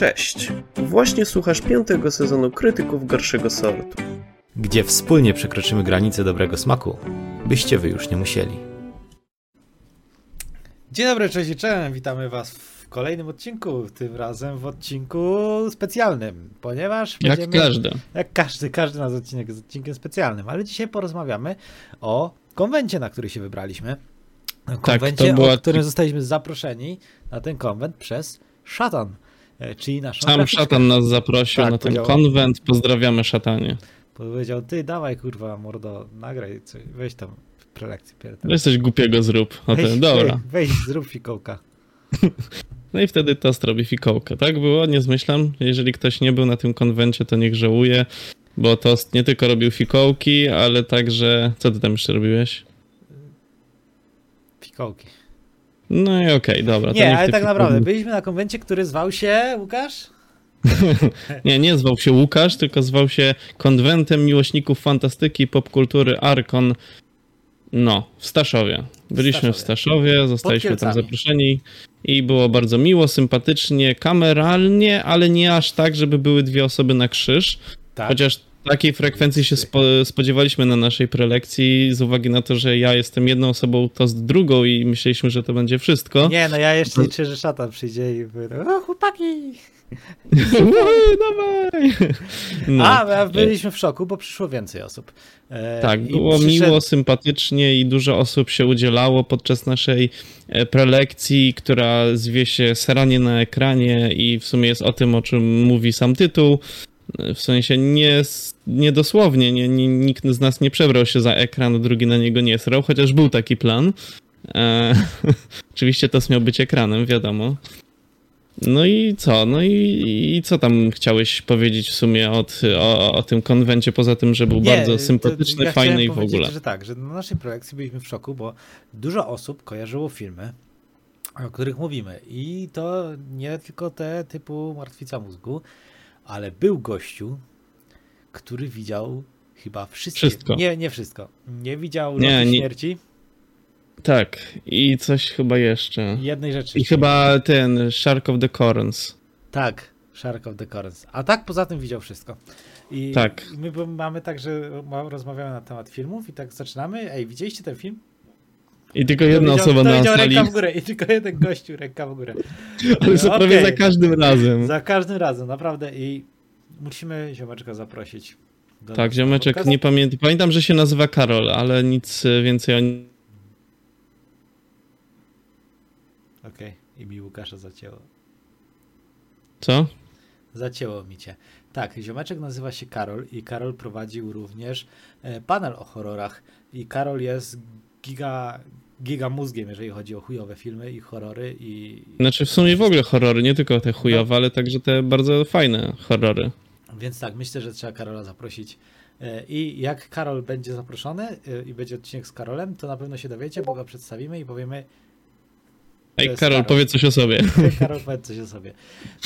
Cześć! Właśnie słuchasz piątego sezonu Krytyków Gorszego Sortu. Gdzie wspólnie przekroczymy granice dobrego smaku, byście wy już nie musieli. Dzień dobry, cześć i cześć. Witamy Was w kolejnym odcinku, tym razem w odcinku specjalnym, ponieważ Jak będziemy, każdy. jak każdy, każdy nasz odcinek jest odcinkiem specjalnym, ale dzisiaj porozmawiamy o konwencie, na który się wybraliśmy. Konwencie, to była- o którym zostaliśmy zaproszeni na ten konwent przez Szatan, czyli naszą Sam graficzkę. szatan nas zaprosił Tak, na ten konwent. Pozdrawiamy szatanie. Powiedział, ty dawaj kurwa mordo, nagraj coś, weź tam prelekcję pierdolę. Weź coś głupiego zrób. Weź, ten, dobra. weź, zrób fikołka. No i wtedy tost robi fikołkę. Tak było? Nie zmyślam. Jeżeli ktoś nie był na tym konwencie, to niech żałuje, bo tost nie tylko robił fikołki, ale także... Co ty tam jeszcze robiłeś? Fikołki. No i okej, dobra. to Nie, ale tak naprawdę byliśmy na konwencie, który zwał się Łukasz? Nie, nie zwał się Łukasz, tylko zwał się Konwentem Miłośników Fantastyki i Popkultury Arkon. No, w Staszowie. Byliśmy w Staszowie, zostaliśmy tam zaproszeni i było bardzo miło, sympatycznie, kameralnie, ale nie aż tak, żeby były dwie osoby na krzyż. Tak. Chociaż takiej frekwencji się spo, spodziewaliśmy na naszej prelekcji, z uwagi na to, że ja jestem jedną osobą, to z drugą i myśleliśmy, że to będzie wszystko. Nie, no ja jeszcze liczę, że szatan przyjdzie i powie, o chłopaki! Uhu, dawaj! No. A, a byliśmy w szoku, bo przyszło więcej osób. E, Tak, i było przyszedł- miło, sympatycznie i dużo osób się udzielało podczas naszej e, prelekcji, która zwie się Seranie na ekranie i w sumie jest o tym, o czym mówi sam tytuł. W sensie nie, nie dosłownie, nie, nie, nikt z nas nie przebrał się za ekran, drugi na niego nie srał, chociaż był taki plan. E, oczywiście to miał być ekranem, wiadomo. No i co? No i, i co tam chciałeś powiedzieć w sumie od, o, o tym konwencie, poza tym, że był Nie, bardzo sympatyczny, ja fajny i w ogóle. że tak, że na naszej projekcji byliśmy w szoku, bo dużo osób kojarzyło filmy, o których mówimy. I to nie tylko te typu Martwica Mózgu, ale był gościu, który widział chyba wszystkie. Wszystko. Nie, nie wszystko. Nie widział Nie, nie, śmierci. Tak, i coś chyba jeszcze. Jednej rzeczy. I chyba ten Shark of the Corns. Tak, Shark of the Corns. A tak poza tym widział wszystko. I Tak. my mamy tak, że ma- rozmawiamy na temat filmów i tak zaczynamy. Ej, widzieliście ten film? I tylko To jedna osoba to na sali, ręka w górę i tylko jeden gościu ręka w górę. ale za prawie Okej. za każdym razem. Za każdym razem, naprawdę. I musimy ziomeczka zaprosić. Do Tak, ziomeczek, nie pamiętam. Pamiętam, że się nazywa Karol, ale nic więcej o nim. Okej, i mi Łukasza zacięło. Co? Zacięło mi cię. Tak, ziomeczek nazywa się Karol i Karol prowadził również e, panel o horrorach. I Karol jest giga, giga mózgiem, jeżeli chodzi o chujowe filmy i horrory i... Znaczy w sumie w ogóle horrory, nie tylko te chujowe, ale także te bardzo fajne horrory. Więc tak, myślę, że trzeba Karola zaprosić. E, I jak Karol będzie zaproszony e, i będzie odcinek z Karolem, to na pewno się dowiecie, bo go przedstawimy i powiemy, Ej, Karol, Karol. powiedz coś o sobie. Karol powiedz coś o sobie.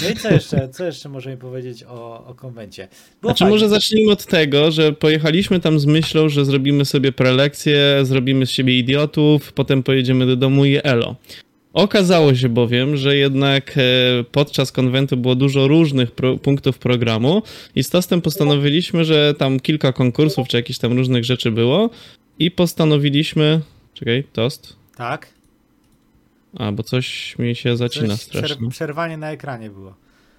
No i co jeszcze, co jeszcze możemy powiedzieć o, o konwencie? Było Znaczy fajnie. może zacznijmy od tego, że pojechaliśmy tam z myślą, że zrobimy sobie prelekcję, zrobimy z siebie idiotów, potem pojedziemy do domu i elo. Okazało się bowiem, że jednak e, podczas konwentu było dużo różnych pro, punktów programu i z Tostem postanowiliśmy, że tam kilka konkursów czy jakichś tam różnych rzeczy było i postanowiliśmy... Czekaj, Tost? Tak? A, bo coś mi się zacina Coś, strasznie. przer- przerwanie na ekranie było.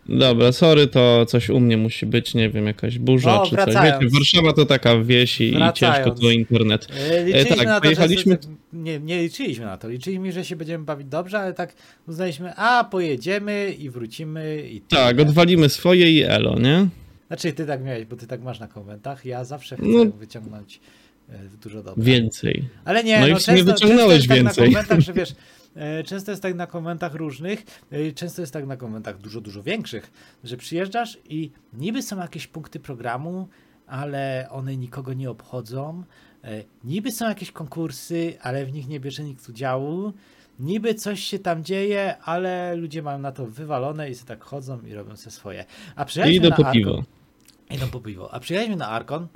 Dobra, sorry, to coś u mnie musi być, nie wiem, jakaś burza O, czy coś. wracając. Wiecie, Warszawa to taka wieś i, i ciężko Wracając. tu o internet. E, Liczyliśmy tak, na to, pojechaliśmy- że... Nie, nie liczyliśmy na to. Liczyliśmy, że się będziemy bawić dobrze, ale tak uznaliśmy, a pojedziemy i wrócimy i tyle. Tak, odwalimy swoje i elo, nie? Znaczy ty tak miałeś, bo ty tak masz na konwentach. Ja zawsze chcę No. wyciągnąć e, dużo dobra. Więcej. Ale nie, No no, i w sumie często, wyciągnąłeś często więcej. tak na konwentach, że wiesz, e, często jest tak na konwentach różnych, e, często jest tak na konwentach dużo, dużo większych, że przyjeżdżasz i niby są jakieś punkty programu, ale one nikogo nie obchodzą. E, Niby są jakieś konkursy, ale w nich nie bierze nikt udziału. Niby coś się tam dzieje, ale ludzie mają na to wywalone i sobie tak chodzą i robią sobie swoje. A idę na po piwo. Idą po piwo. A przyjechaliśmy na Arkon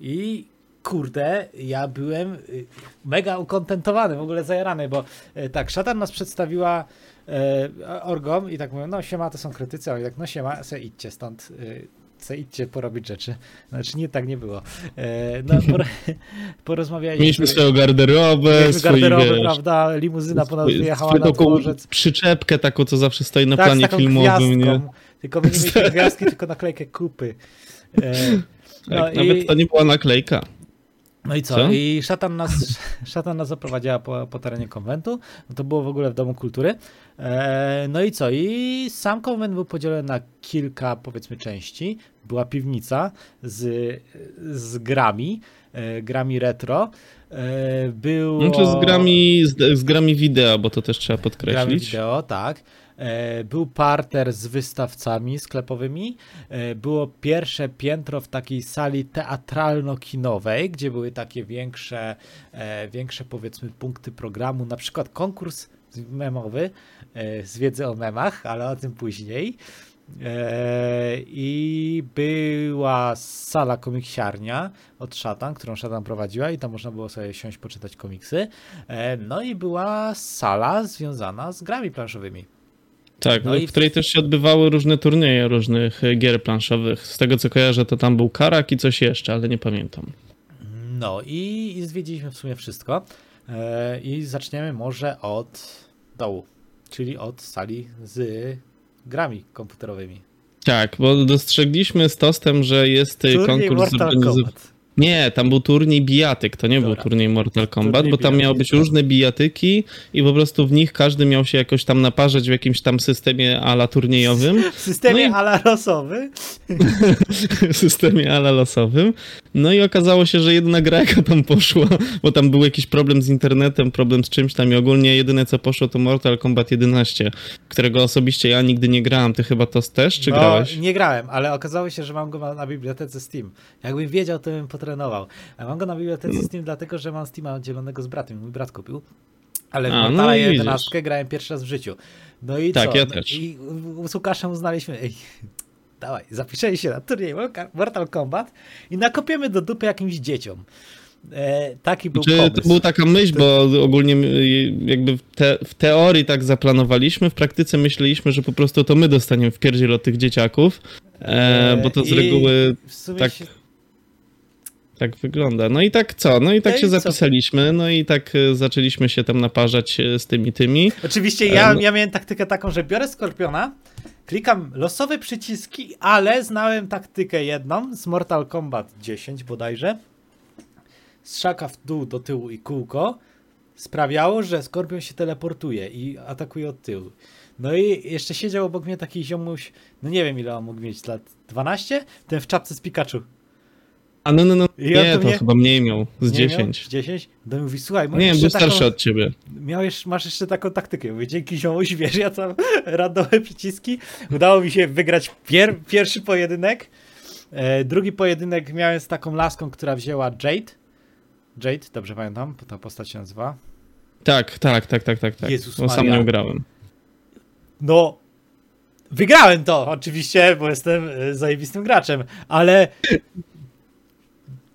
i kurde, ja byłem y, mega ukontentowany, w ogóle zajarany, bo y, tak, Szatan nas przedstawiła e, orgom i tak mówią, no siema, to są krytycy, a i tak, no siema, se idźcie stąd, se idźcie porobić rzeczy. Znaczy nie, tak nie było. E, no, por, porozmawialiśmy. Mieliśmy swoją garderobę, Mieliśmy swój, garderobę, wiesz, prawda, limuzyna ponad wyjechała na dworzec. przyczepkę taką, co zawsze stoi na Tak, planie filmowym, nie? Tylko my nie mieliśmy gwiazdki, tylko naklejkę kupy. E, no, Tak, i, Nawet to nie była naklejka. No i co? Co? I szatan nas, szatan nas zaprowadziła po, po terenie konwentu. No to było w ogóle w Domu Kultury. E, no i co? I sam konwent był podzielony na kilka, powiedzmy, części. Była piwnica z, z grami, e, grami retro. E, było... To z grami, z, z grami wideo, bo to też trzeba podkreślić. wideo, tak. E, Był parter z wystawcami sklepowymi. E, Było pierwsze piętro w takiej sali teatralno-kinowej, gdzie były takie większe, e, większe powiedzmy punkty programu, na przykład konkurs memowy z wiedzy o memach, ale o tym później. I była sala komiksiarnia od Szatan, którą Szatan prowadziła i tam można było sobie siąść, poczytać komiksy. No i była sala związana z grami planszowymi. Tak, No no i- w której też się odbywały różne turnieje różnych e, gier planszowych. Z tego co kojarzę, to tam był Karak i coś jeszcze, ale nie pamiętam. No i, i zwiedziliśmy w sumie wszystko. E, I zaczniemy może od dołu, czyli od sali z grami komputerowymi. Tak, bo dostrzegliśmy z Tostem, że jest e, Turniej konkurs Mortal. Kombat. Nie, tam był turniej bijatyk, to nie Dobra. był turniej Mortal Kombat, Turniej bo tam miały być różne bijatyki i po prostu w nich każdy miał się jakoś tam naparzać w jakimś tam systemie ala turniejowym, W systemie No i- ala losowy. systemie ala losowym. No i okazało się, że jedna gra jaka tam poszła, bo tam był jakiś problem z internetem, problem z czymś tam i ogólnie jedyne co poszło to Mortal Kombat 11, którego osobiście ja nigdy nie grałem. Ty chyba to też, czy no, grałeś? Nie grałem, ale okazało się, że mam go na, bibliotece Steam. Jakbym wiedział, to bym potrenował. A mam go na bibliotece. Steam, dlatego że mam Steama dzielonego z bratem. Mój brat kupił. Ale w A, no Mortala i 11 grałem pierwszy raz w życiu. No i Tak, co? ja No też. I z Łukaszem uznaliśmy, ej, dawaj, zapiszemy się na turniej Mortal Kombat i nakopiemy do dupy jakimś dzieciom. E, taki był Czy pomysł. to była taka myśl, bo ogólnie jakby w, te, w teorii tak zaplanowaliśmy, w praktyce myśleliśmy, że po prostu to my dostaniemy w pierdziel od tych dzieciaków, e, bo to z reguły w sumie tak się, tak wygląda. No i tak co? No i tak No i się co? zapisaliśmy, no i tak e, zaczęliśmy się tam naparzać e, z tymi tymi. Oczywiście ja, ja miałem taktykę taką, że biorę Skorpiona, klikam losowe przyciski, ale znałem taktykę jedną z Mortal Kombat 10 bodajże. Strzałka w dół, do tyłu i kółko sprawiało, że Skorpion się teleportuje i atakuje od tyłu. No i jeszcze siedział obok mnie taki ziomuś, no nie wiem ile on mógł mieć lat, 12? Ten w czapce z Pikachu. A no, no, no, nie, to mnie- chyba mniej miał, z Nie miał? 10. 10? No i mówi, słuchaj, Nie, był taką- starszy od ciebie. Miałeś, masz jeszcze taką taktykę. Mówię, dzięki ziomuś, wiesz, ja tam randomowe przyciski. Udało mi się wygrać pier, pierwszy pojedynek. E, drugi pojedynek miałem z taką laską, która wzięła Jade. Jade, dobrze pamiętam, ta postać się nazywa. Tak, tak, tak, tak, tak. tak. Jezus Bo sam Maria. nią grałem. No, wygrałem to oczywiście, bo jestem e, zajebistym graczem, ale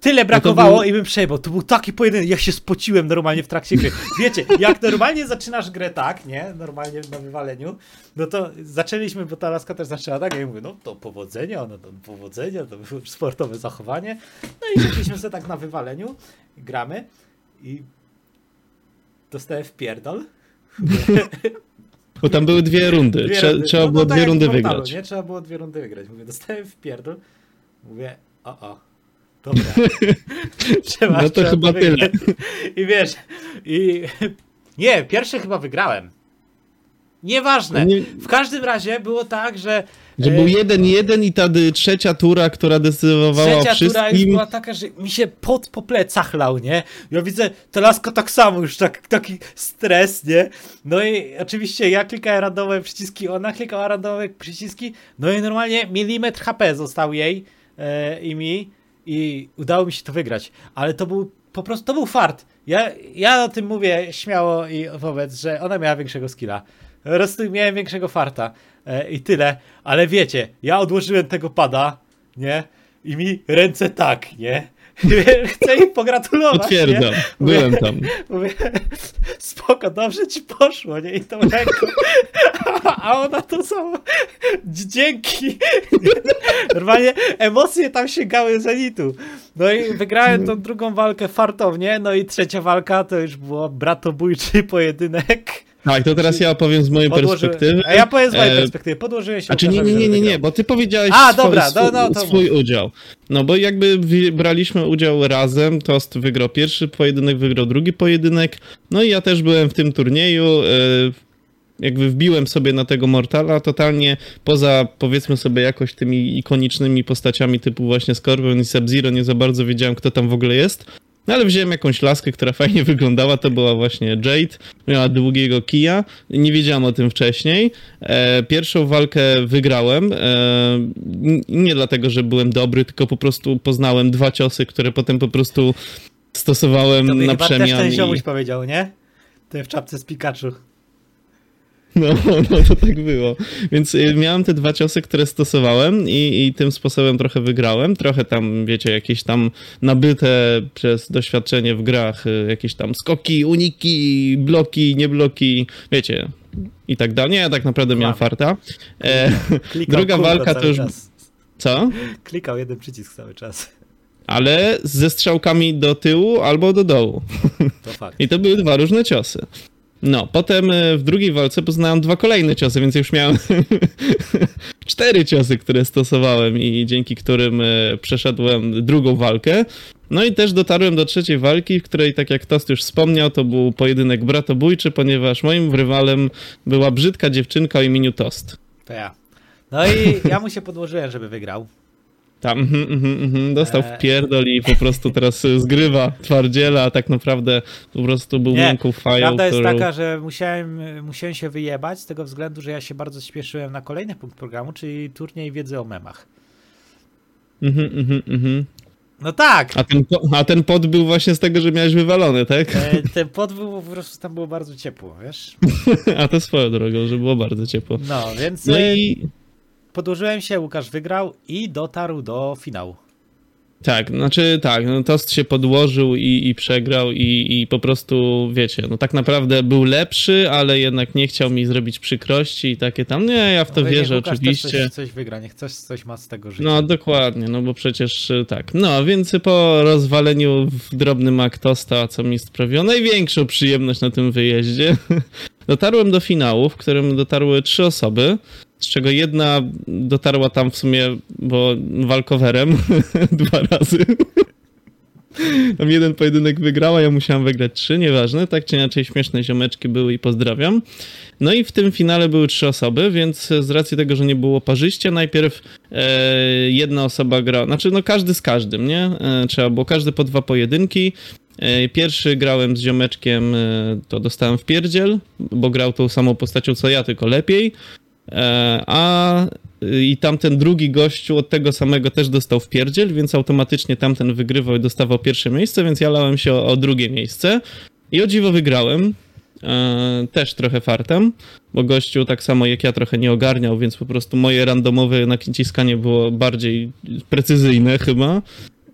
tyle brakowało był- i bym przejebał. To był taki pojedynek, ja się spociłem normalnie w trakcie gry. Wiecie, jak normalnie zaczynasz grę tak, nie? Normalnie na wywaleniu, no to zaczęliśmy, bo ta laska też zaczęła tak, ja mówię, no to powodzenia, no to powodzenia, to było sportowe zachowanie. No i zaczęliśmy sobie tak na wywaleniu, gramy i dostałem w pierdol. Bo tam były dwie rundy. Dwie Trze- rundy. Trzeba No, było no dwie rundy Mortalu, wygrać. Nie, trzeba było dwie rundy wygrać. Mówię, dostałem w pierdol. Mówię, o, o. Dobra. trzeba, No to chyba wygrać. I wiesz, i nie, pierwsze chyba wygrałem. Nieważne. Nie- W każdym razie było tak, że Że e, był jeden jeden i ta trzecia tura, która decydowała o Trzecia tura już wszystkim. była taka, że mi się pot po plecach lał, nie? Ja widzę, ta laska tak samo, już tak, taki stres, nie? No i oczywiście ja klikałem randomowe przyciski, ona klikała randomowe przyciski, no i normalnie milimetr HP został jej e, i mi i udało mi się to wygrać. Ale to był po prostu, to był fart. Ja, ja o tym mówię śmiało i wobec, że ona miała większego skilla. Po prostu miałem większego farta e, i tyle. Ale wiecie, ja odłożyłem tego pada, nie? I mi ręce tak, nie? Chcę im pogratulować. Nie? Potwierdzam, byłem tam. Mówię, spoko, dobrze ci poszło, nie? I tą ręką. A ona to samo. Dzięki. Normalnie emocje tam sięgały zenitu. No i wygrałem tą drugą walkę fartownie, no i trzecia walka to już było bratobójczy pojedynek. Tak, to teraz ja opowiem z mojej Podłoży- perspektywy. A ja powiem z mojej E, perspektywy. Podłożyłem się A czy nie, nie, nie, nie, nie, bo ty powiedziałeś A, swój, dobra, swój, no, no, to swój udział. No bo jakby braliśmy udział razem, Tost wygrał pierwszy pojedynek, wygrał drugi pojedynek, no i ja też byłem w tym turnieju, e, jakby wbiłem sobie na tego Mortala totalnie, poza powiedzmy sobie jakoś tymi ikonicznymi postaciami typu właśnie Scorpion i Sub-Zero, nie za bardzo wiedziałem kto tam w ogóle jest. No ale wziąłem jakąś laskę, która fajnie wyglądała, to była właśnie Jade, miała długiego kija, nie wiedziałem o tym wcześniej. E, pierwszą walkę wygrałem, e, nie dlatego, że byłem dobry, tylko po prostu poznałem dwa ciosy, które potem po prostu stosowałem To na chyba też przemian. ten i- powiedział, nie? Ten w czapce z Pikachu. No, no to tak było. Więc y, miałem te dwa ciosy, które stosowałem i, i tym sposobem trochę wygrałem. Trochę tam, wiecie, jakieś tam nabyte przez doświadczenie w grach, y, jakieś tam skoki, uniki, bloki, nie bloki, wiecie, i tak dalej. Nie, ja tak naprawdę miałem farta. E, Klikał Druga walka to już- Czas. co? Klikał jeden przycisk cały czas. Ale ze strzałkami do tyłu albo do dołu. To. I to były dwa różne ciosy. No, potem e, w drugiej walce poznałem dwa kolejne ciosy, więc już miałem cztery ciosy, które stosowałem i dzięki którym e, przeszedłem drugą walkę. No i też dotarłem do trzeciej walki, w której, tak jak Tost już wspomniał, to był pojedynek bratobójczy, ponieważ moim rywalem była brzydka dziewczynka o imieniu Tost. To ja. No i ja mu się podłożyłem, żeby wygrał. Tam, mhm, mhm, mhm, dostał w pierdol i po prostu teraz e, zgrywa twardziela, a tak naprawdę po prostu był miękką fają, Prawda jest którą... taka, że musiałem, musiałem się wyjebać z tego względu, że ja się bardzo śpieszyłem na kolejny punkt programu, czyli turniej wiedzy o memach. Mhm, mhm, mhm. No tak! A ten, a ten pot był właśnie z tego, że miałeś wywalony, tak? E, ten podwół po prostu tam było bardzo ciepło, wiesz? A to swoją drogą, że było bardzo ciepło. No, więc No e, i podłożyłem się, Łukasz wygrał i dotarł do finału. tak, znaczy tak, no Tost się podłożył i, i przegrał i, i po prostu, wiecie, no tak naprawdę był lepszy, ale jednak nie chciał mi zrobić przykrości i takie tam, nie, ja w to niech wierzę Łukasz oczywiście. Coś, coś wygra, niech coś, coś ma z tego życia. No dokładnie, no bo przecież y, tak. No więc po rozwaleniu w drobny mak tosta, co mi sprawiło największą przyjemność na tym wyjeździe, dotarłem do finału, w którym dotarły trzy osoby, z czego jedna dotarła tam w sumie, bo walkowerem dwa razy. Tam jeden pojedynek wygrała, ja musiałem wygrać trzy, nieważne, tak czy inaczej śmieszne ziomeczki były i pozdrawiam. No i w tym finale były trzy osoby, więc z racji tego, że nie było parzyście, najpierw e, jedna osoba gra, znaczy no każdy z każdym, nie? E, trzeba było każdy po dwa pojedynki. E, pierwszy grałem z ziomeczkiem, e, to dostałem w pierdziel, bo grał tą samą postacią co ja, tylko lepiej. E, a y, i tamten drugi gościu od tego samego też dostał w pierdziel, więc automatycznie tamten wygrywał i dostawał pierwsze miejsce, więc ja lałem się o, o drugie miejsce. I o dziwo wygrałem. E, też trochę fartem, bo gościu tak samo jak ja trochę nie ogarniał, więc po prostu moje randomowe naciskanie było bardziej precyzyjne chyba.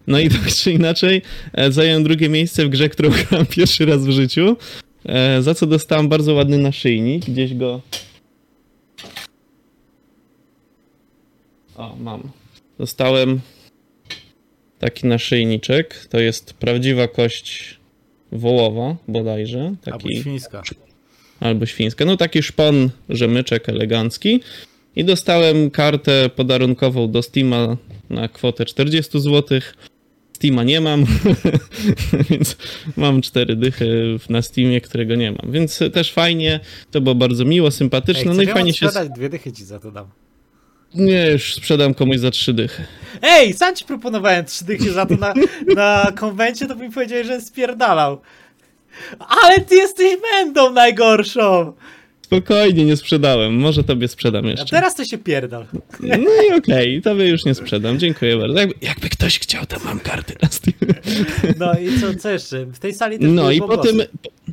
No i tak czy inaczej e, zająłem drugie miejsce w grze, którą grałem pierwszy raz w życiu, e, za co dostałem bardzo ładny naszyjnik, gdzieś go... O, mam. Dostałem taki naszyjniczek, to jest prawdziwa kość wołowa bodajże, Albo taki świńska. albo świńska. No taki szpon, rzemyczek elegancki. I dostałem kartę podarunkową do Steama na kwotę 40 zł. Steama nie mam, więc mam cztery dychy na Steamie, którego nie mam. Więc też fajnie, to było bardzo miło, Ej, sympatyczne. no chcesz i fajnie się... Dwie dychy ci za to dam. Nie, już sprzedam komuś za trzy dychy. Ej, sam ci proponowałem trzy dychy za to na, na konwencie, to mi powiedziałeś, że spierdalał. Ale ty jesteś będą najgorszą! Spokojnie, nie sprzedałem. Może tobie sprzedam A jeszcze. teraz to się pierdal. No i okej, tobie już nie sprzedam. Dziękuję bardzo. Jakby, jakby ktoś chciał, to mam karty na. No i co, co jeszcze? W tej sali też No i pogłosy. potem,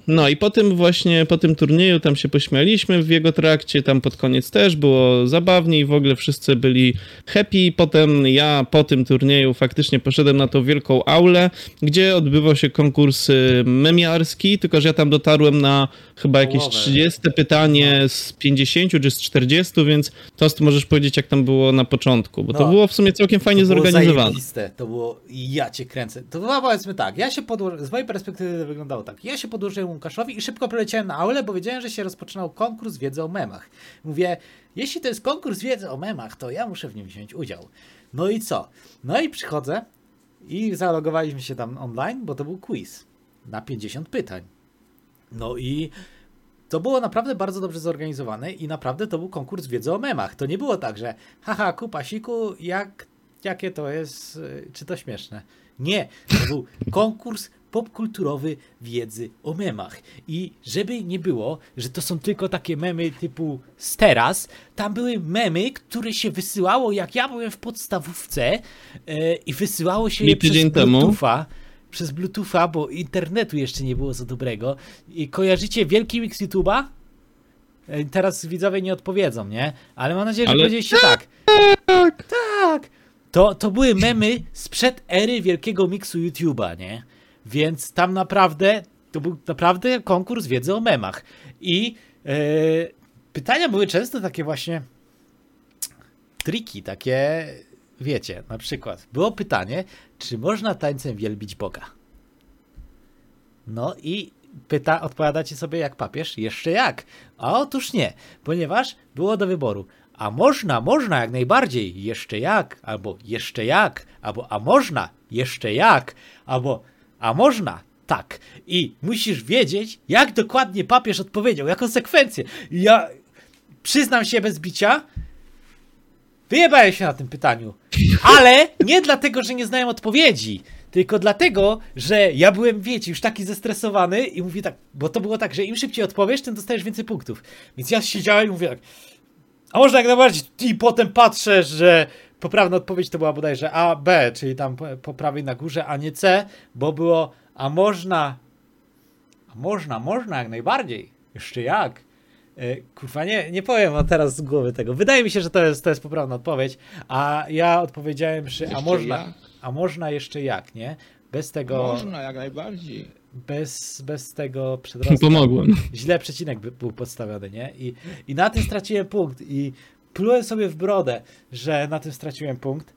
No i po tym właśnie, po tym turnieju tam się pośmialiśmy w jego trakcie, tam pod koniec też było zabawniej, w ogóle wszyscy byli happy. Potem ja po tym turnieju faktycznie poszedłem na tą wielką aulę, gdzie odbywał się konkurs y, memiarski, tylko że ja tam dotarłem na chyba jakieś Połowę. 30 pytanie z 50 czy z 40, więc Tost możesz powiedzieć jak tam było na początku, bo to No. było w sumie całkiem fajnie to zorganizowane. zajebiste, To było, ja cię kręcę. To było powiedzmy tak, ja się podłożyłem, z mojej perspektywy to wyglądało tak. Ja się podłożyłem Łukaszowi i szybko poleciałem na aulę, bo wiedziałem, że się rozpoczynał konkurs wiedzy o memach. Mówię, jeśli to jest konkurs wiedzy o memach, to ja muszę w nim wziąć udział. No i co? No i przychodzę i zalogowaliśmy się tam online, bo to był quiz na 50 pytań. No i to było naprawdę bardzo dobrze zorganizowane i naprawdę to był konkurs wiedzy o memach. To nie było tak, że haha, kupa siku, jak, jakie to jest, y, czy to śmieszne. Nie, to był konkurs popkulturowy wiedzy o memach. I żeby nie było, że to są tylko takie memy typu z teraz, tam były memy, które się wysyłało, jak ja byłem w podstawówce e, i wysyłało się je Mi przez tydzień temu. Bluetootha przez Bluetootha, bo internetu jeszcze nie było za dobrego. I kojarzycie Wielki Mix YouTube'a? E, Teraz widzowie nie odpowiedzą, nie? Ale mam nadzieję, że Ale powiedzieliście tak. Tak! To, to były memy sprzed ery Wielkiego Miksu YouTube'a, nie? Więc tam naprawdę, to był naprawdę konkurs wiedzy o memach. I e, pytania były często takie właśnie triki, takie, wiecie, na przykład było pytanie, czy można tańcem wielbić Boga? No i pyta, odpowiadacie sobie jak papież, jeszcze jak? A otóż nie, ponieważ było do wyboru. A można, można jak najbardziej, jeszcze jak, albo jeszcze jak, albo a można, jeszcze jak, albo a można, tak. I musisz wiedzieć, jak dokładnie papież odpowiedział, jaką sekwencję. Ja przyznam się bez bicia, wyjebałem się na tym pytaniu. Ale nie dlatego, że nie znałem odpowiedzi, tylko dlatego, że ja byłem, wiecie, już taki zestresowany i mówię tak, bo to było tak, że im szybciej odpowiesz, tym dostajesz więcej punktów. Więc ja siedziałem i mówię tak, a można jak najbardziej, i potem patrzę, że poprawna odpowiedź to była bodajże A, B, czyli tam po prawej na górze, a nie C, bo było, a można, a można, można jak najbardziej, jeszcze jak. E, Kurwa, nie, nie powiem wam teraz z głowy tego. Wydaje mi się, że to jest, to jest poprawna odpowiedź, a ja odpowiedziałem przy, a można, jak? a można jeszcze jak, nie? Bez tego, Można, jak najbardziej. bez, bez tego przedrostka Pomogłem. źle przecinek by, był podstawiony, nie? I, I na tym straciłem punkt i plułem sobie w brodę, że na tym straciłem punkt.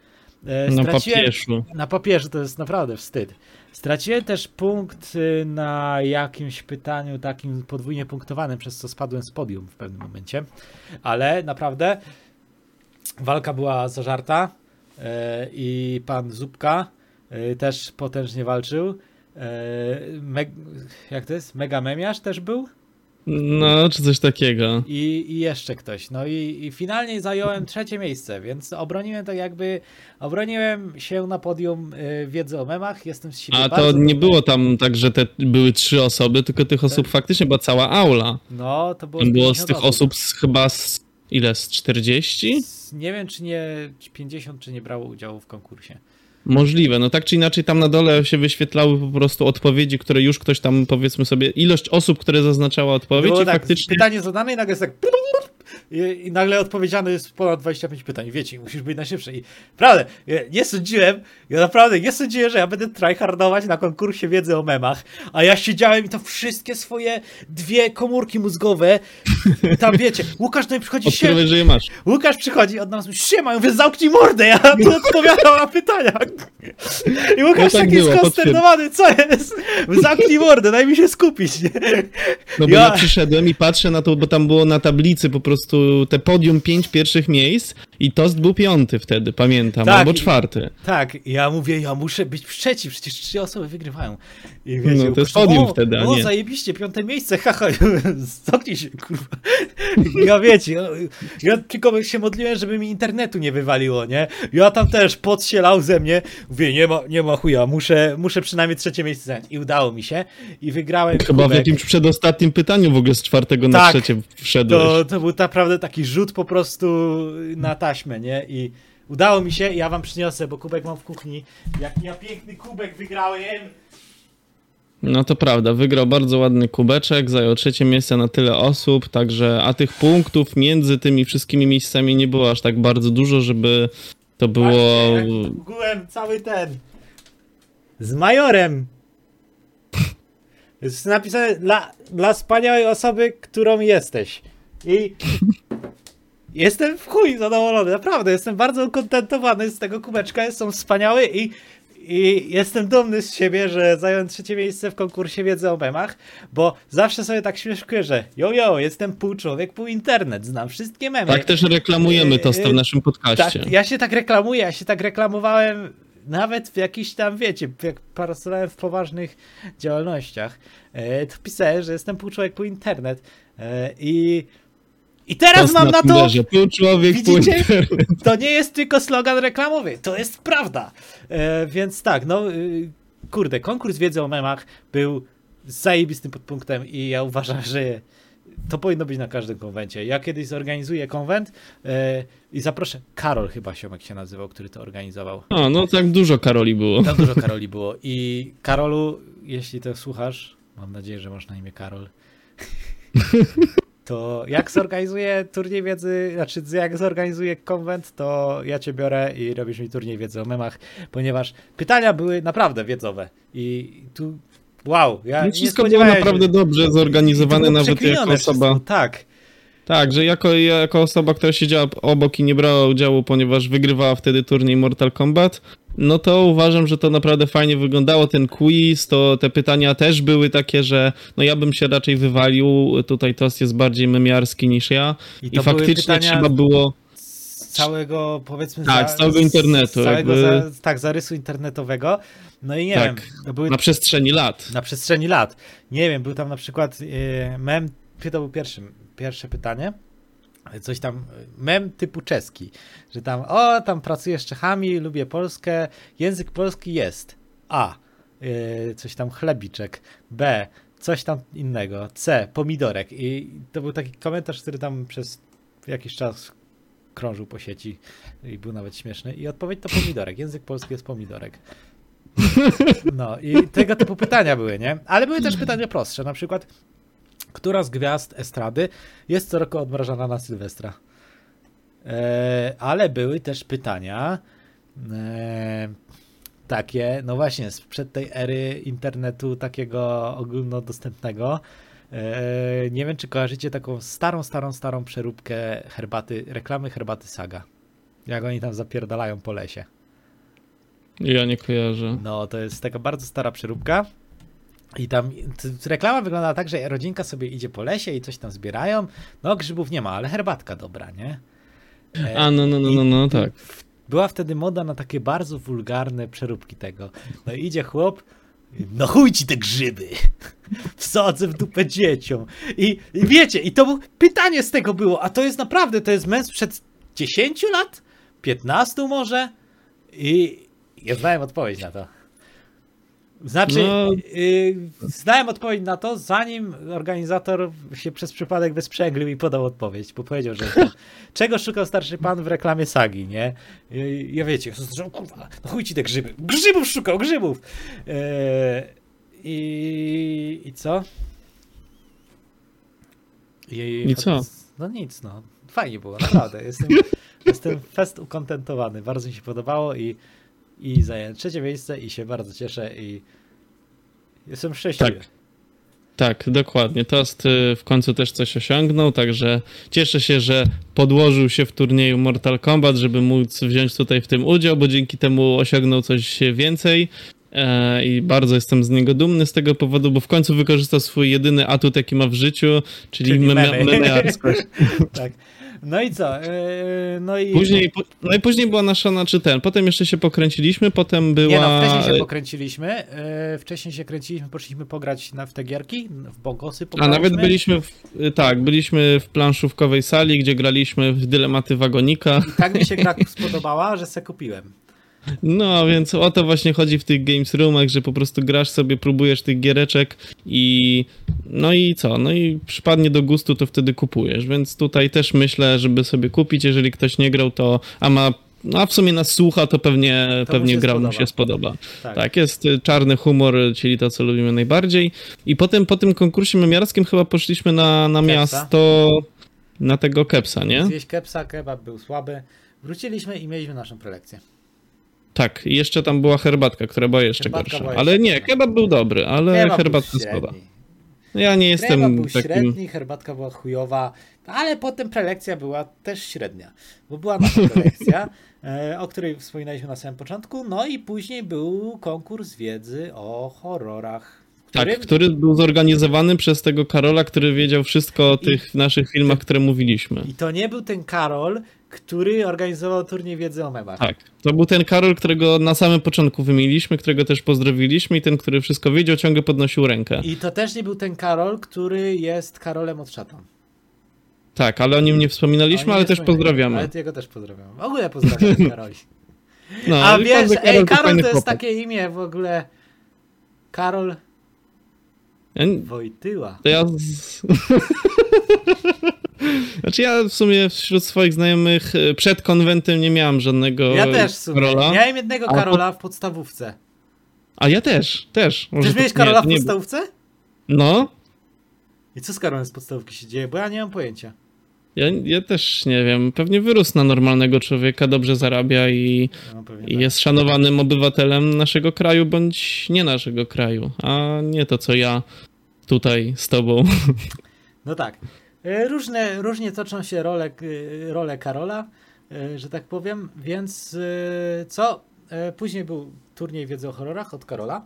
E, Na straciłem- papieżu. Na papierze to jest naprawdę wstyd. Straciłem też punkt y, na jakimś pytaniu takim podwójnie punktowanym, przez co spadłem z podium w pewnym momencie. Ale naprawdę walka była zażarta e, i pan Zupka e, też potężnie walczył. E, jak to jest? Mega Memiarz też był? No, czy coś takiego. I, i jeszcze ktoś. No i, i finalnie zająłem trzecie miejsce, więc obroniłem tak jakby, obroniłem się na podium y, wiedzy o memach, jestem z siebie A to nie było tam tak, że te były trzy osoby, tylko tych osób faktycznie była cała aula. No, to było, było z 50 tych osób z, chyba z, ile, z 40? Z- Nie wiem, czy nie 50, czy nie brało udziału w konkursie. Możliwe. No tak czy inaczej tam na dole się wyświetlały po prostu odpowiedzi, które już ktoś tam, powiedzmy sobie, ilość osób, które zaznaczała odpowiedź Było i tak, faktycznie... pytanie zadane i nagle jest tak i, i nagle odpowiedziane jest ponad 25 pytań. Wiecie, musisz być najszybszy. I naprawdę, nie sądziłem, ja naprawdę nie sądziłem, że ja będę tryhardować na konkursie wiedzy o memach, a ja siedziałem i to wszystkie swoje dwie komórki mózgowe, tam wiecie, Łukasz mnie przychodzi się. Łukasz przychodzi od nas, siema, ja mówię, zamknij mordę, ja tu odpowiadam na pytania. I Łukasz No tak taki skonsternowany, co jest? Zamknij mordę, daj mi się skupić, nie? No bo Ja- ja... przyszedłem i patrzę na to, bo tam było na tablicy po prostu te podium pięć pierwszych miejsc i Tost był piąty wtedy, pamiętam, Tak, albo czwarty. Tak, ja mówię, ja muszę być trzeci, przecież trzy osoby wygrywają. I wiecie, No, to jest podium o, wtedy, a O, nie. zajebiście, piąte miejsce, haha, zamknij się, kurwa. Ja wiecie, ja, tylko się modliłem, żeby mi internetu nie wywaliło, nie? Ja tam też pot się lał ze mnie, mówię, nie ma, nie ma chuja, muszę, muszę przynajmniej trzecie miejsce zająć. I udało mi się i wygrałem Chyba w kubek. jakimś przedostatnim pytaniu w ogóle z czwartego na Tak. trzecie wszedłeś. To, to był naprawdę taki rzut po prostu na taśmę, nie? I udało mi się, ja wam przyniosę, bo kubek mam w kuchni. Jak ja piękny kubek wygrałem. No to prawda, wygrał bardzo ładny kubeczek, zajął trzecie miejsce na tyle osób, także a tych punktów między tymi wszystkimi miejscami nie było aż tak bardzo dużo, żeby to było... Byłem cały ten. Z majorem. Jest napisane dla, dla wspaniałej osoby, którą jesteś. I jestem w chuj zadowolony, naprawdę. Jestem bardzo ukontentowany z tego kubeczka. Są wspaniały i, i jestem dumny z siebie, że zająłem trzecie miejsce w konkursie wiedzy o memach, bo zawsze sobie tak śmieszkuję, że jo, jo, jestem pół człowiek, pół internet, znam wszystkie memy. Tak też reklamujemy to w naszym podcaście. Tak, ja się tak reklamuję, ja się tak reklamowałem nawet w jakichś tam, wiecie, jak pracowałem w poważnych działalnościach, e, to pisałem, że jestem pół człowiek, pół internet i i teraz mam na to, Tinderze. Pół człowiek, Widzicie? to nie jest tylko slogan reklamowy, to jest prawda. E, więc tak, no y, kurde, konkurs wiedzy o memach był zajebistym podpunktem i ja uważam, że to powinno być na każdym konwencie. Ja kiedyś zorganizuję konwent e, i zaproszę, Karol chyba się jak się nazywał, który to organizował. A, no tak dużo Karoli było. Tam dużo Karoli było i Karolu, jeśli to słuchasz, mam nadzieję, że masz na imię Karol, to jak zorganizuję turniej wiedzy, znaczy jak zorganizuję konwent, to ja cię biorę i robisz mi turniej wiedzy o memach, ponieważ pytania były naprawdę wiedzowe i tu wow, ja No nie wszystko było naprawdę dobrze zorganizowane, było nawet jako osoba. wszystko, Tak. Tak, że jako, jako osoba, która siedziała obok i nie brała udziału, ponieważ wygrywała wtedy turniej Mortal Kombat, no to uważam, że to naprawdę fajnie wyglądało. Ten quiz, to te pytania też były takie, że no ja bym się raczej wywalił. Tutaj Tost jest bardziej memiarski niż ja. I I, faktycznie trzeba było. z całego, powiedzmy, Tak, z całego internetu, Z całego jakby- za, tak, zarysu internetowego. No i nie Tak, wiem, były Na przestrzeni lat. na przestrzeni lat. Nie wiem, był tam na przykład e, mem, to był pierwszy, pierwsze pytanie. Coś tam, mem typu czeski, że tam, o, tam pracuję z Czechami, lubię Polskę, język polski jest. A, e, coś tam chlebiczek. B, coś tam innego. C, pomidorek. I to był taki komentarz, który tam przez jakiś czas krążył po sieci i był nawet śmieszny. I odpowiedź to pomidorek. Język polski jest pomidorek. No i tego typu pytania były, nie? Ale były też pytania prostsze, na przykład która z gwiazd estrady jest co roku odmrażana na Sylwestra? E, ale były też pytania e, takie, no właśnie, sprzed tej ery internetu takiego ogólnodostępnego. E, nie wiem, czy kojarzycie taką starą, starą, starą przeróbkę herbaty, reklamy herbaty Saga. Jak oni tam zapierdalają po lesie. Ja nie kojarzę. No, to jest taka bardzo stara przeróbka. I tam reklama wygląda tak, że rodzinka sobie idzie po lesie i coś tam zbierają. No, grzybów nie ma, ale herbatka dobra, nie? A, no, no, no, no, no tak. Była wtedy moda na takie bardzo wulgarne przeróbki tego. No idzie chłop, no chuj ci te grzyby. Wsadzę w dupę dzieciom. I, I wiecie, i to było, pytanie z tego było, a to jest naprawdę, to jest męs przed 10 lat? 15 może? I ja znałem odpowiedź na to. Znaczy, No. y, znałem odpowiedź na to, zanim organizator się przez przypadek wysprzęglił i podał odpowiedź, bo powiedział, że to, czego szukał starszy pan w reklamie sagi, nie? I, ja wiecie, że kurwa, no chuj ci te grzyby. Grzybów szukał, grzybów! E, i, I co? I, I co? No nic, no. Fajnie było, naprawdę. Jestem, jestem fest ukontentowany. Bardzo mi się podobało i, i zająłem trzecie miejsce i się bardzo cieszę i jestem szczęśliwy. Tak. Tak, dokładnie. Toast y, w końcu też coś osiągnął, także cieszę się, że podłożył się w turnieju Mortal Kombat, żeby móc wziąć tutaj w tym udział, bo dzięki temu osiągnął coś więcej. E, I bardzo jestem z niego dumny z tego powodu, bo w końcu wykorzystał swój jedyny atut, jaki ma w życiu, czyli, Czyli meme, tak. No i co? Yy, no i. Później, no i później była nasza, znaczy ten, potem jeszcze się pokręciliśmy, potem była... Nie no, wcześniej się pokręciliśmy. Yy, wcześniej się kręciliśmy, poszliśmy pograć na, w te gierki, w Bogosy A pograliśmy. nawet byliśmy, w, tak, byliśmy w planszówkowej sali, gdzie graliśmy w dylematy wagonika. I tak mi się gra spodobała, że se kupiłem. No, więc o to właśnie chodzi w tych games roomach, że po prostu grasz sobie, próbujesz tych giereczek i no i co? No i przypadnie do gustu, to wtedy kupujesz. Więc tutaj też myślę, żeby sobie kupić, jeżeli ktoś nie grał, to a ma no a w sumie nas słucha, to pewnie, To mu pewnie się gra mu spodoba. się spodoba. Tak. Tak, jest y, czarny humor, czyli to, co lubimy najbardziej. I potem po tym konkursie memiarskim chyba poszliśmy na, na Kepsa. miasto, na tego kepsa, nie? Zjeść kepsa, kebab był słaby. Wróciliśmy i mieliśmy naszą prelekcję. Tak, i jeszcze tam była herbatka, która była jeszcze Herbatka gorsza. była Ale jeszcze nie, gorsza. kebab był dobry, ale Kebab herbatka średni. Ja nie Kebab jestem był takim... średni, herbatka była chujowa, ale potem prelekcja była też średnia, bo była nasza prelekcja, e, o której wspominaliśmy na samym początku, no i później był konkurs wiedzy o horrorach. Tak, który był zorganizowany przez tego Karola, który wiedział wszystko o I- tych naszych filmach, które mówiliśmy. I to nie był ten Karol, który organizował turniej wiedzy o memach. Tak, to był ten Karol, którego na samym początku wymieniliśmy, którego też pozdrowiliśmy i ten, który wszystko wiedział, ciągle podnosił rękę. I to też nie był ten Karol, który jest Karolem od szatan. Tak, ale o nim nie wspominaliśmy, ale nie też pozdrawiamy. Ale jego też pozdrawiam. W ogóle pozdrawiam Karoli. No, A i wiesz, ej, Karol to jest chłopak. takie imię w ogóle. Karol Ja, nie- Wojtyła. to ja... Znaczy ja w sumie wśród swoich znajomych e, przed konwentem nie miałem żadnego Ja też w sumie. Karola. Miałem jednego A Karola w podstawówce. A ja też, też. Może Czyż to- miałeś nie, Karola to w nie- podstawówce? No, I co z Karolem z podstawówki się dzieje? Bo ja nie mam pojęcia. ja, ja też nie wiem. Pewnie wyrósł na normalnego człowieka, dobrze zarabia i, No, i tak. jest szanowanym obywatelem naszego kraju, bądź nie naszego kraju, a nie to, co ja tutaj z tobą. No tak. E, Różne, różnie toczą się role, e, role Karola, e, że tak powiem, więc co? Później był turniej wiedzy o horrorach od Karola.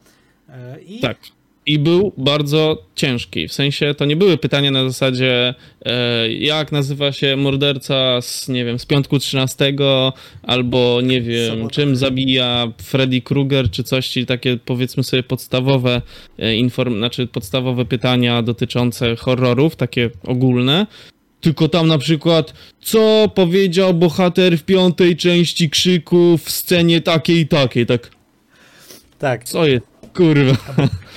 I Tak. I był bardzo ciężki. W sensie to nie były pytania na zasadzie, e, jak nazywa się morderca z, nie wiem, z piątku 13, albo nie wiem, Sobota. czym zabija Freddy Krueger, czy coś, czyli takie powiedzmy sobie podstawowe e, inform, znaczy podstawowe pytania dotyczące horrorów, takie ogólne. Tylko tam na przykład, co powiedział bohater w piątej części krzyku w scenie takiej i takiej, tak, tak. co jest, kurwa.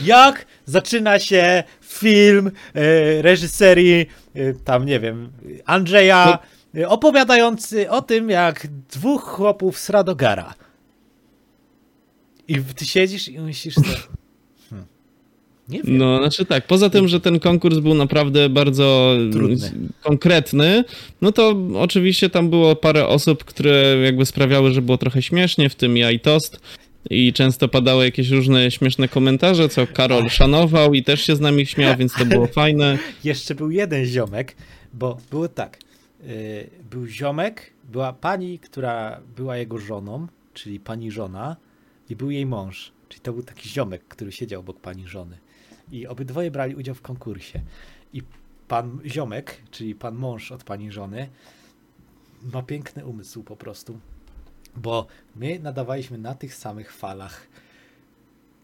Jak zaczyna się film e, reżyserii, e, tam nie wiem, Andrzeja, e, opowiadający o tym, jak dwóch chłopów z Radogara. I ty siedzisz i myślisz sobie, hmm, nie wiem. No, znaczy tak, poza tym, że ten konkurs był naprawdę bardzo Trudny. konkretny, no to oczywiście tam było parę osób, które jakby sprawiały, że było trochę śmiesznie, w tym ja i Tost. I często padały jakieś różne śmieszne komentarze, co Karol szanował i też się z nami śmiał, więc to było fajne. Jeszcze był jeden ziomek, bo było tak. y, Był ziomek, była pani, która była jego żoną, czyli pani żona, i był jej mąż. Czyli to był taki ziomek, który siedział obok pani żony. I obydwoje brali udział w konkursie. I pan ziomek, czyli pan mąż od pani żony, ma piękny umysł po prostu. Bo my nadawaliśmy na tych samych falach.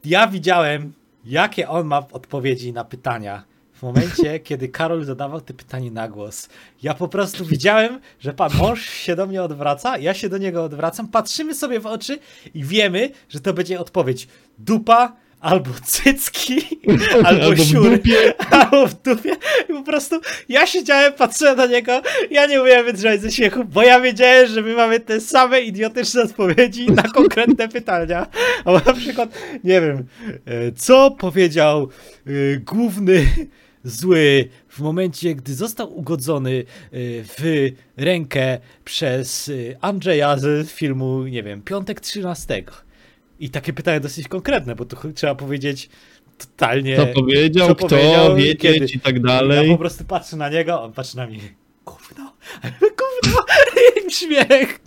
Ja widziałem, jakie on ma odpowiedzi na pytania. W momencie, kiedy Karol zadawał te pytanie na głos, ja po prostu widziałem, że pan mąż się do mnie odwraca, ja się do niego odwracam, patrzymy sobie w oczy i wiemy, że to będzie odpowiedź dupa, albo cycki, albo, Albo albo w dupie. I po prostu ja siedziałem, patrzyłem na niego, ja nie umiałem wytrzymać ze śmiechu, bo ja wiedziałem, że my mamy te same idiotyczne odpowiedzi na konkretne pytania. Albo na przykład, nie wiem, e, co powiedział e, główny zły w momencie, gdy został ugodzony e, w rękę przez Andrzeja z filmu, nie wiem, Piątek 13. I takie pytanie dosyć konkretne, bo tu trzeba powiedzieć totalnie. Co powiedział, co kto, powiedział, i tak Ja dalej. po prostu patrzę na niego, on patrzy na mnie. Gówno, gówno, śmiech.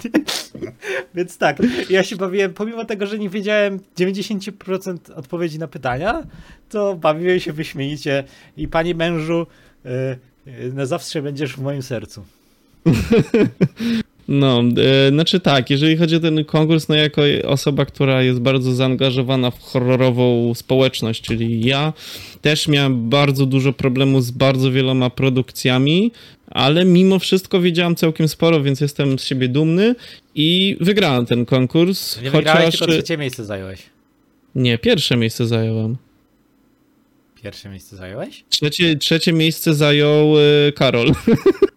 Więc tak, ja się bawiłem, pomimo tego, że nie wiedziałem 90% odpowiedzi na pytania, to bawiłem się wyśmienicie i panie mężu, y, y, na zawsze będziesz w moim sercu. No, e, znaczy tak, jeżeli chodzi o ten konkurs, no jako osoba, która jest bardzo zaangażowana w horrorową społeczność, czyli ja, też miałem bardzo dużo problemów z bardzo wieloma produkcjami, ale mimo wszystko wiedziałem całkiem sporo, więc jestem z siebie dumny i wygrałem ten konkurs, Nie wygrałeś, chociaż... tylko trzecie miejsce zająłeś. Nie, pierwsze miejsce zająłem. Pierwsze miejsce zająłeś? Trzecie, trzecie miejsce zajął e, Karol.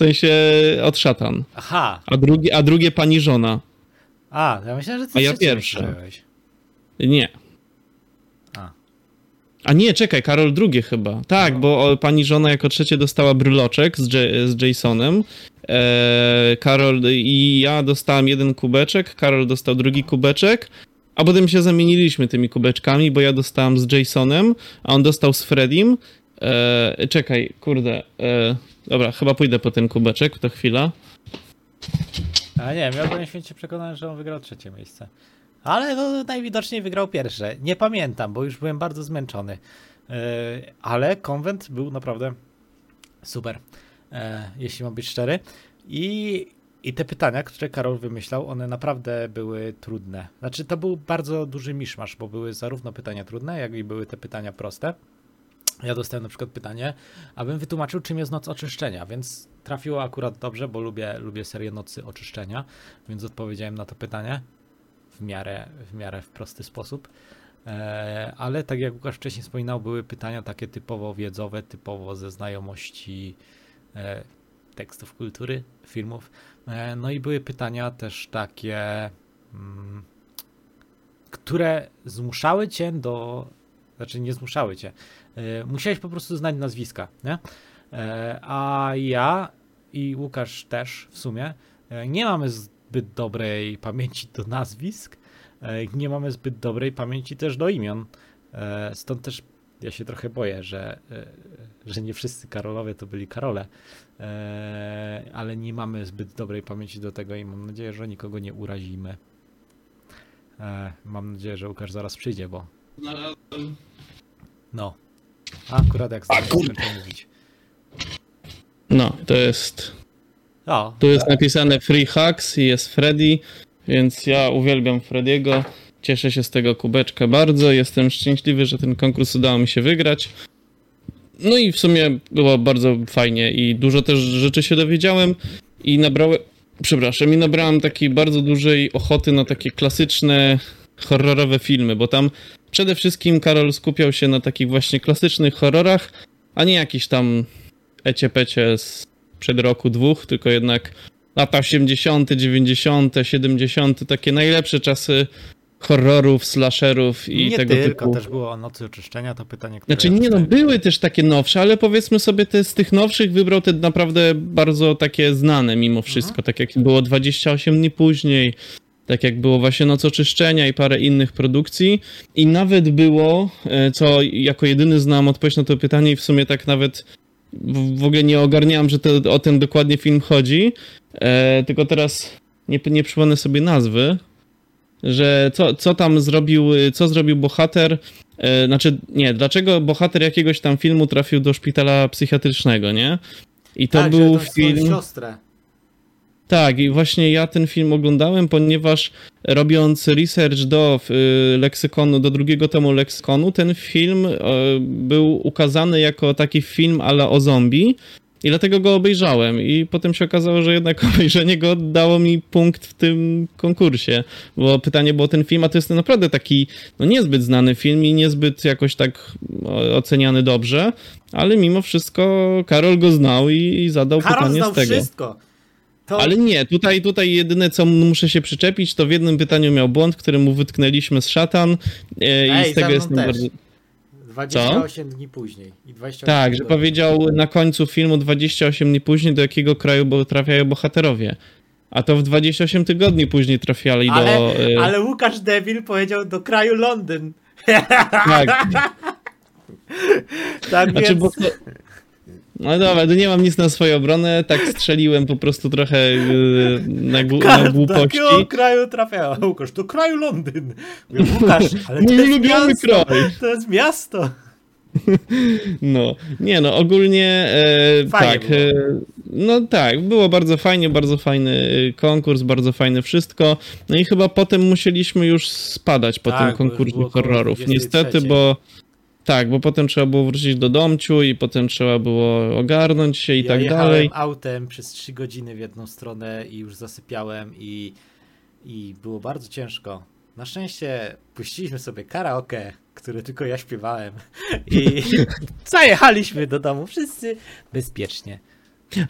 sensie od szatan. Aha, A drugie, a drugie pani żona. a, ja myślałem, że ty A ja myślałeś. Nie. A. A nie, czekaj, Karol drugie chyba. Tak, No. bo pani żona jako trzecie dostała bryloczek z, J- z Jasonem. E, Karol i ja dostałem jeden kubeczek, Karol dostał drugi kubeczek, a potem się zamieniliśmy tymi kubeczkami, bo ja dostałem z Jasonem, a on dostał z Fredim. E, czekaj, kurde. E, dobra, chyba pójdę po ten kubeczek, to chwila. A nie, byłem święcie przekonany, że on wygrał trzecie miejsce. Ale no, najwidoczniej wygrał pierwsze. Nie pamiętam, bo już byłem bardzo zmęczony. Yy, ale konwent był naprawdę super, e, jeśli mam być szczery. I, I te pytania, które Karol wymyślał, one naprawdę były trudne. Znaczy, to był bardzo duży miszmasz, bo były zarówno pytania trudne, jak i były te pytania proste. Ja dostałem na przykład pytanie, abym wytłumaczył, czym jest noc oczyszczenia, więc trafiło akurat dobrze, bo lubię, lubię serię nocy oczyszczenia, więc odpowiedziałem na to pytanie w miarę w, miarę w prosty sposób. E, ale tak jak Łukasz wcześniej wspominał, były pytania takie typowo wiedzowe, typowo ze znajomości e, tekstów kultury, filmów. E, no i były pytania też takie, mm, które zmuszały cię do. Znaczy, nie zmuszały cię. E, musiałeś po prostu znać nazwiska, nie? E, a ja i Łukasz też w sumie e, nie mamy zbyt dobrej pamięci do nazwisk, nie mamy zbyt dobrej pamięci też do imion. Stąd też ja się trochę boję, że, że nie wszyscy Karolowie to byli Karole, ale nie mamy zbyt dobrej pamięci do tego i mam nadzieję, że nikogo nie urazimy. Mam nadzieję, że Łukasz zaraz przyjdzie, bo no. A akurat jak A, kurde. mówić. No, to jest O, Tu jest napisane Free Hacks i jest Freddy, więc ja uwielbiam Frediego. Cieszę się z tego kubeczka bardzo. Jestem szczęśliwy, że ten konkurs udało mi się wygrać. No i w sumie było bardzo fajnie i dużo też rzeczy się dowiedziałem i nabrałem, przepraszam, i nabrałem takiej bardzo dużej ochoty na takie klasyczne horrorowe filmy, bo tam przede wszystkim Karol skupiał się na takich właśnie klasycznych horrorach, a nie jakiś tam ecie-pecie z przed roku dwóch, tylko jednak lata 80., 90., 70., takie najlepsze czasy horrorów, slasherów i nie tego tylko, typu. też było o nocy oczyszczenia, to pytanie, które... Znaczy nie no, były też takie nowsze, ale powiedzmy sobie te z tych nowszych wybrał te naprawdę bardzo takie znane mimo wszystko, tak jak było 28 dni później, tak jak było właśnie Noc Oczyszczenia i parę innych produkcji i nawet było, e, co jako jedyny znam odpowiedź na to pytanie i w sumie tak nawet w, ogóle nie ogarniałem, że to, o ten dokładnie film chodzi, e, tylko teraz nie, nie przypomnę sobie nazwy, że co, co tam zrobił, co zrobił bohater, e, znaczy nie, dlaczego bohater jakiegoś tam filmu trafił do szpitala psychiatrycznego, nie? I to tak, był film... siostrę. Tak, i właśnie ja ten film oglądałem, ponieważ robiąc research do y, leksykonu, do drugiego tomu leksykonu, ten film y, był ukazany jako taki film ale o zombie i dlatego go obejrzałem i potem się okazało, że jednak obejrzenie go dało mi punkt w tym konkursie, bo pytanie było ten film, a to jest naprawdę taki no niezbyt znany film i niezbyt jakoś tak oceniany dobrze, ale mimo wszystko Karol go znał i, i zadał Karol pytanie znał z tego. wszystko. To... Ale nie, tutaj, tutaj jedyne co muszę się przyczepić, to w jednym pytaniu miał błąd, który mu wytknęliśmy z szatan e, Ej, i z tego jestem też. bardzo... 28 dni później. I 28 Tak, że powiedział na końcu filmu 28 dni później, do jakiego kraju trafiają bohaterowie. A to w 28 tygodni później trafiali Ale, do... e, ale Łukasz Devil powiedział do kraju Londyn. Tak, Tak znaczy, więc... bo to... No dobra, to nie mam nic na swoją obronę, tak strzeliłem po prostu trochę e, na, gł- na Do głupości. jakiego kraju trafiała? Łukasz, do kraju Londyn. Mówię, Łukasz, ale to Mój jest miasto. kraj. To jest miasto. No, nie no, ogólnie e, tak. E, no tak, było bardzo fajnie, bardzo fajny e, konkurs, bardzo fajne wszystko. No i chyba potem musieliśmy już spadać po Tak, tym konkursie horrorów. 23. Niestety, bo tak, bo potem trzeba było wrócić do domciu i potem trzeba było ogarnąć się i ja tak jechałem dalej. autem przez 3 godziny w jedną stronę i już zasypiałem i, i było bardzo ciężko. Na szczęście puściliśmy sobie karaoke, które tylko ja śpiewałem i zajechaliśmy do domu wszyscy bezpiecznie.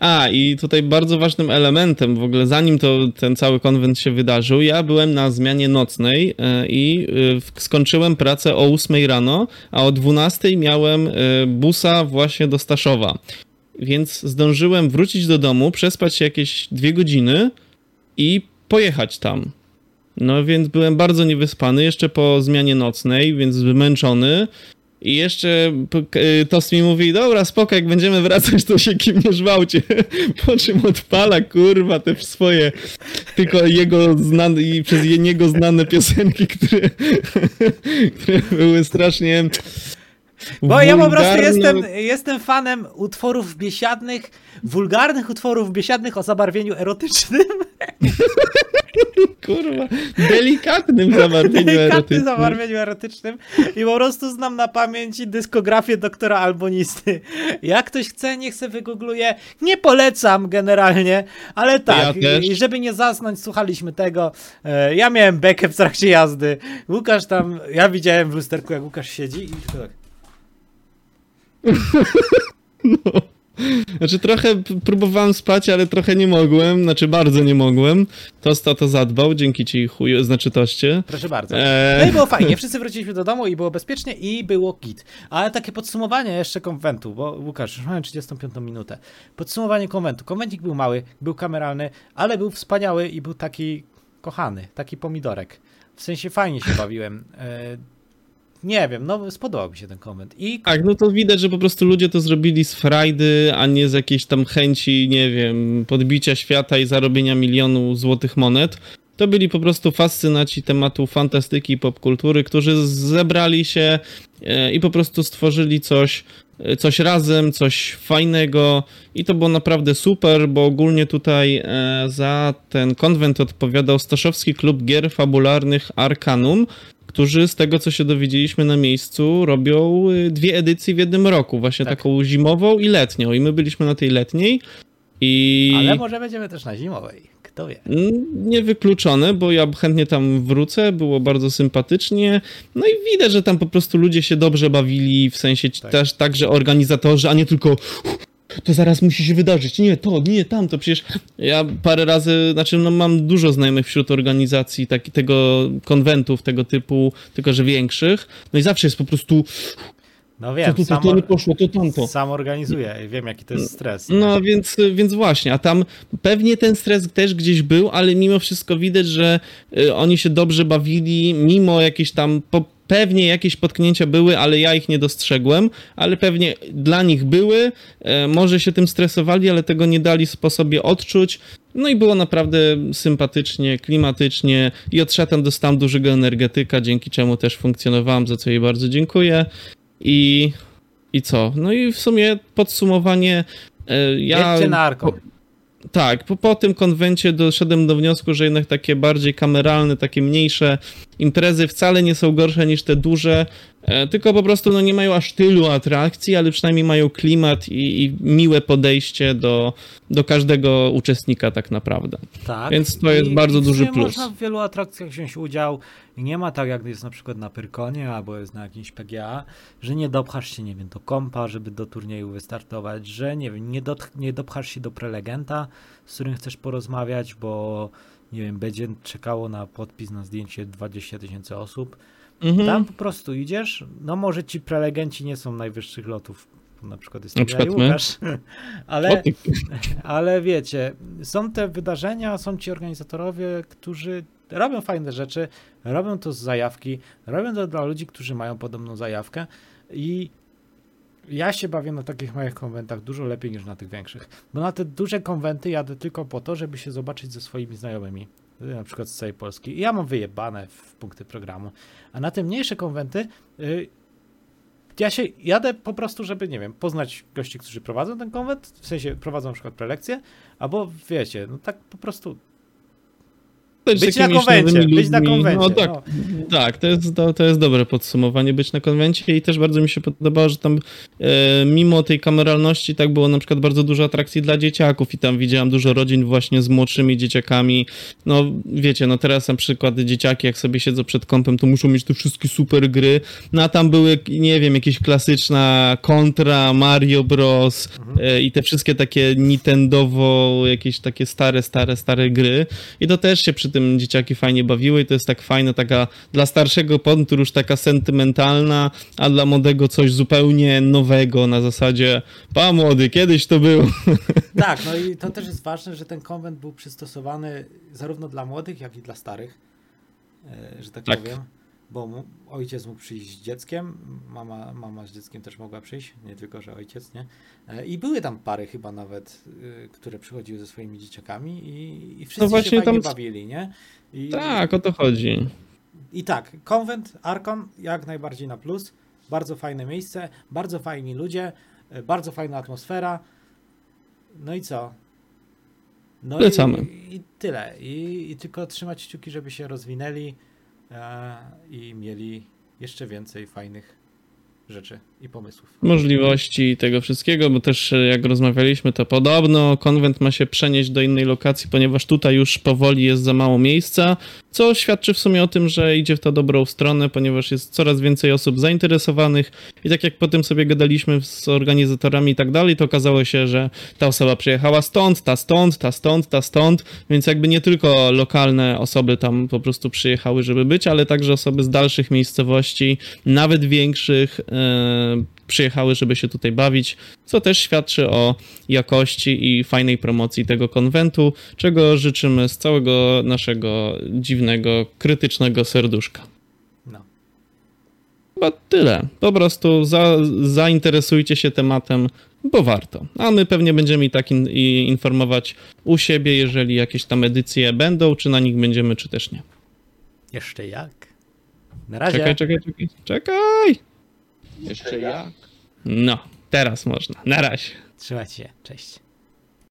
A, i tutaj bardzo ważnym elementem, w ogóle zanim to ten cały konwent się wydarzył, ja byłem na zmianie nocnej e, i e, skończyłem pracę o 8 rano, a o 12 miałem e, busa właśnie do Staszowa. Więc zdążyłem wrócić do domu, przespać się jakieś dwie godziny i pojechać tam. No więc byłem bardzo niewyspany, jeszcze po zmianie nocnej, więc wymęczony. I jeszcze y, Tost mi mówi, dobra, spoko, jak będziemy wracać, to się kim nie żwałcie. Po czym odpala, kurwa, te swoje, tylko jego znane, i przez niego znane piosenki, które, które były strasznie Bo ja po prostu jestem, jestem fanem utworów biesiadnych, wulgarnych utworów biesiadnych o zabarwieniu erotycznym. Kurwa, delikatnym zabarwieniu Delikatnym erotycznym. zabarwieniu erotycznym. I po prostu znam na pamięć dyskografię doktora Albonisty. Jak ktoś chce, niech se wygoogluje. Nie polecam generalnie, ale tak. Ja. I żeby nie zasnąć, słuchaliśmy tego. E, Ja miałem bekę w trakcie jazdy. Łukasz tam, ja widziałem w lusterku, jak Łukasz siedzi i tylko tak. Znaczy trochę próbowałem spać, ale trochę nie mogłem, znaczy bardzo nie mogłem. Tosta to zadbał, dzięki ci chuju, znaczy toście. Proszę bardzo. Eee. No i było fajnie, wszyscy wróciliśmy do domu i było bezpiecznie i było git. Ale takie podsumowanie jeszcze konwentu, bo Łukasz, już mamy 35 minutę. Podsumowanie konwentu. Konwencik był mały, był kameralny, ale był wspaniały i był taki kochany, taki pomidorek. W sensie fajnie się bawiłem. E, nie wiem, no spodobał mi się ten konwent. I Tak, no to widać, że po prostu ludzie to zrobili z frajdy, a nie z jakiejś tam chęci, nie wiem, podbicia świata i zarobienia milionu złotych monet. To byli po prostu fascynaci tematu fantastyki i popkultury, którzy zebrali się e, i po prostu stworzyli coś, e, coś razem, coś fajnego i to było naprawdę super, bo ogólnie tutaj e, za ten konwent odpowiadał Staszowski Klub Gier Fabularnych Arcanum, którzy z tego, co się dowiedzieliśmy na miejscu, robią y, dwie edycje w jednym roku, właśnie Tak. taką zimową i letnią. I my byliśmy na tej letniej i ale może będziemy też na zimowej. Kto wie. Niewykluczone, bo ja chętnie tam wrócę, było bardzo sympatycznie. No i widać, że tam po prostu ludzie się dobrze bawili, w sensie Tak. też także organizatorzy, a nie tylko to zaraz musi się wydarzyć, nie to, nie tamto, przecież ja parę razy, znaczy no mam dużo znajomych wśród organizacji taki, tego konwentów tego typu, tylko że większych, no i zawsze jest po prostu No wiem, to, sam, to nie poszło, to tamto. sam organizuję i wiem jaki to jest stres. No więc, więc właśnie, a tam pewnie ten stres też gdzieś był, ale mimo wszystko widać, że y, oni się dobrze bawili, mimo jakieś tam, po, pewnie jakieś potknięcia były, ale ja ich nie dostrzegłem, ale pewnie dla nich były, e, może się tym stresowali, ale tego nie dali po sobie odczuć. No i było naprawdę sympatycznie, klimatycznie i od szatan dostałem dużego energetyka, dzięki czemu też funkcjonowałem, za co jej bardzo dziękuję. I, i co? No i w sumie podsumowanie. e, Ja, Jedźcie na Arkon. tak, po, po tym konwencie doszedłem do wniosku, że jednak takie bardziej kameralne, takie mniejsze imprezy wcale nie są gorsze niż te duże, tylko po prostu no, nie mają aż tylu atrakcji, ale przynajmniej mają klimat i, i miłe podejście do, do każdego uczestnika tak naprawdę. Tak. Więc to jest I- bardzo duży plus. Można w wielu atrakcjach wziąć udział i nie ma tak, jak jest na przykład na Pyrkonie albo jest na jakimś PGA, że nie dopchasz się, nie wiem, do kompa, żeby do turnieju wystartować, że nie wiem, nie, dot, nie dopchasz się do prelegenta, z którym chcesz porozmawiać, bo nie wiem, będzie czekało na podpis na zdjęcie 20 tysięcy osób. Mhm. Tam po prostu idziesz, no może ci prelegenci nie są najwyższych lotów, na przykład jest Na przykład. Łukasz, ale... Ale wiecie, są te wydarzenia, są ci organizatorowie, którzy robią fajne rzeczy, robią to z zajawki, robią to dla ludzi, którzy mają podobną zajawkę i ja się bawię na takich małych konwentach dużo lepiej niż na tych większych. Bo na te duże konwenty jadę tylko po to, żeby się zobaczyć ze swoimi znajomymi, na przykład z całej Polski. Ja mam wyjebane w punkty programu. A na te mniejsze konwenty y, ja się jadę po prostu, żeby, nie wiem, poznać gości, którzy prowadzą ten konwent, w sensie prowadzą na przykład prelekcje, albo wiecie, no tak po prostu Z Być na jakimiś konwencie, nowymi być na konwencie, No tak, no. tak to, jest, to, to jest dobre podsumowanie, być na konwencie i też bardzo mi się podobało, że tam e, mimo tej kameralności tak było na przykład bardzo dużo atrakcji dla dzieciaków i tam widziałem dużo rodzin właśnie z młodszymi dzieciakami. No wiecie, no teraz na przykład dzieciaki jak sobie siedzą przed kąpem, to muszą mieć te wszystkie super gry, no a tam były, nie wiem, jakieś klasyczna Contra, Mario Bros e, i te wszystkie takie Nintendowo, jakieś takie stare, stare, stare gry. I to też się przy tym dzieciaki fajnie bawiły i to jest tak fajna taka dla starszego podróż już taka sentymentalna, a dla młodego coś zupełnie nowego na zasadzie pa młody, kiedyś to było. Tak, no i to też jest ważne, że ten konwent był przystosowany zarówno dla młodych, jak i dla starych, e, że tak, Tak. powiem. Bo mu- ojciec mógł przyjść z dzieckiem, mama, mama z dzieckiem też mogła przyjść, nie tylko, że ojciec, nie? E, I były tam pary chyba nawet, y, które przychodziły ze swoimi dzieciakami i, i wszyscy No właśnie się fajnie tam- bawili, nie? I, Tak, o to chodzi. I tak, konwent Arkon jak najbardziej na plus. Bardzo fajne miejsce, bardzo fajni ludzie, e, bardzo fajna atmosfera. No i co? No Polecamy. I, I tyle. I, I tylko trzymać kciuki, żeby się rozwinęli i mieli jeszcze więcej fajnych rzeczy i pomysłów. możliwości tego wszystkiego, bo też e, jak rozmawialiśmy, to podobno konwent ma się przenieść do innej lokacji, ponieważ tutaj już powoli jest za mało miejsca, co świadczy w sumie o tym, że idzie w to dobrą stronę, ponieważ jest coraz więcej osób zainteresowanych i tak jak potem sobie gadaliśmy z organizatorami i tak dalej, to okazało się, że ta osoba przyjechała stąd, ta stąd, ta stąd, ta stąd, więc jakby nie tylko lokalne osoby tam po prostu przyjechały, żeby być, ale także osoby z dalszych miejscowości, nawet większych, e, przyjechały, żeby się tutaj bawić, co też świadczy o jakości i fajnej promocji tego konwentu, czego życzymy z całego naszego dziwnego, krytycznego serduszka. No. Chyba tyle. Po prostu za, zainteresujcie się tematem, bo warto. A my pewnie będziemy i tak in, i informować u siebie, jeżeli jakieś tam edycje będą, czy na nich będziemy, czy też nie. Jeszcze jak? Na razie. Czekaj, czekaj, czekaj. Czekaj! Jeszcze jak? No, teraz można. Na razie. Trzymajcie się. Cześć.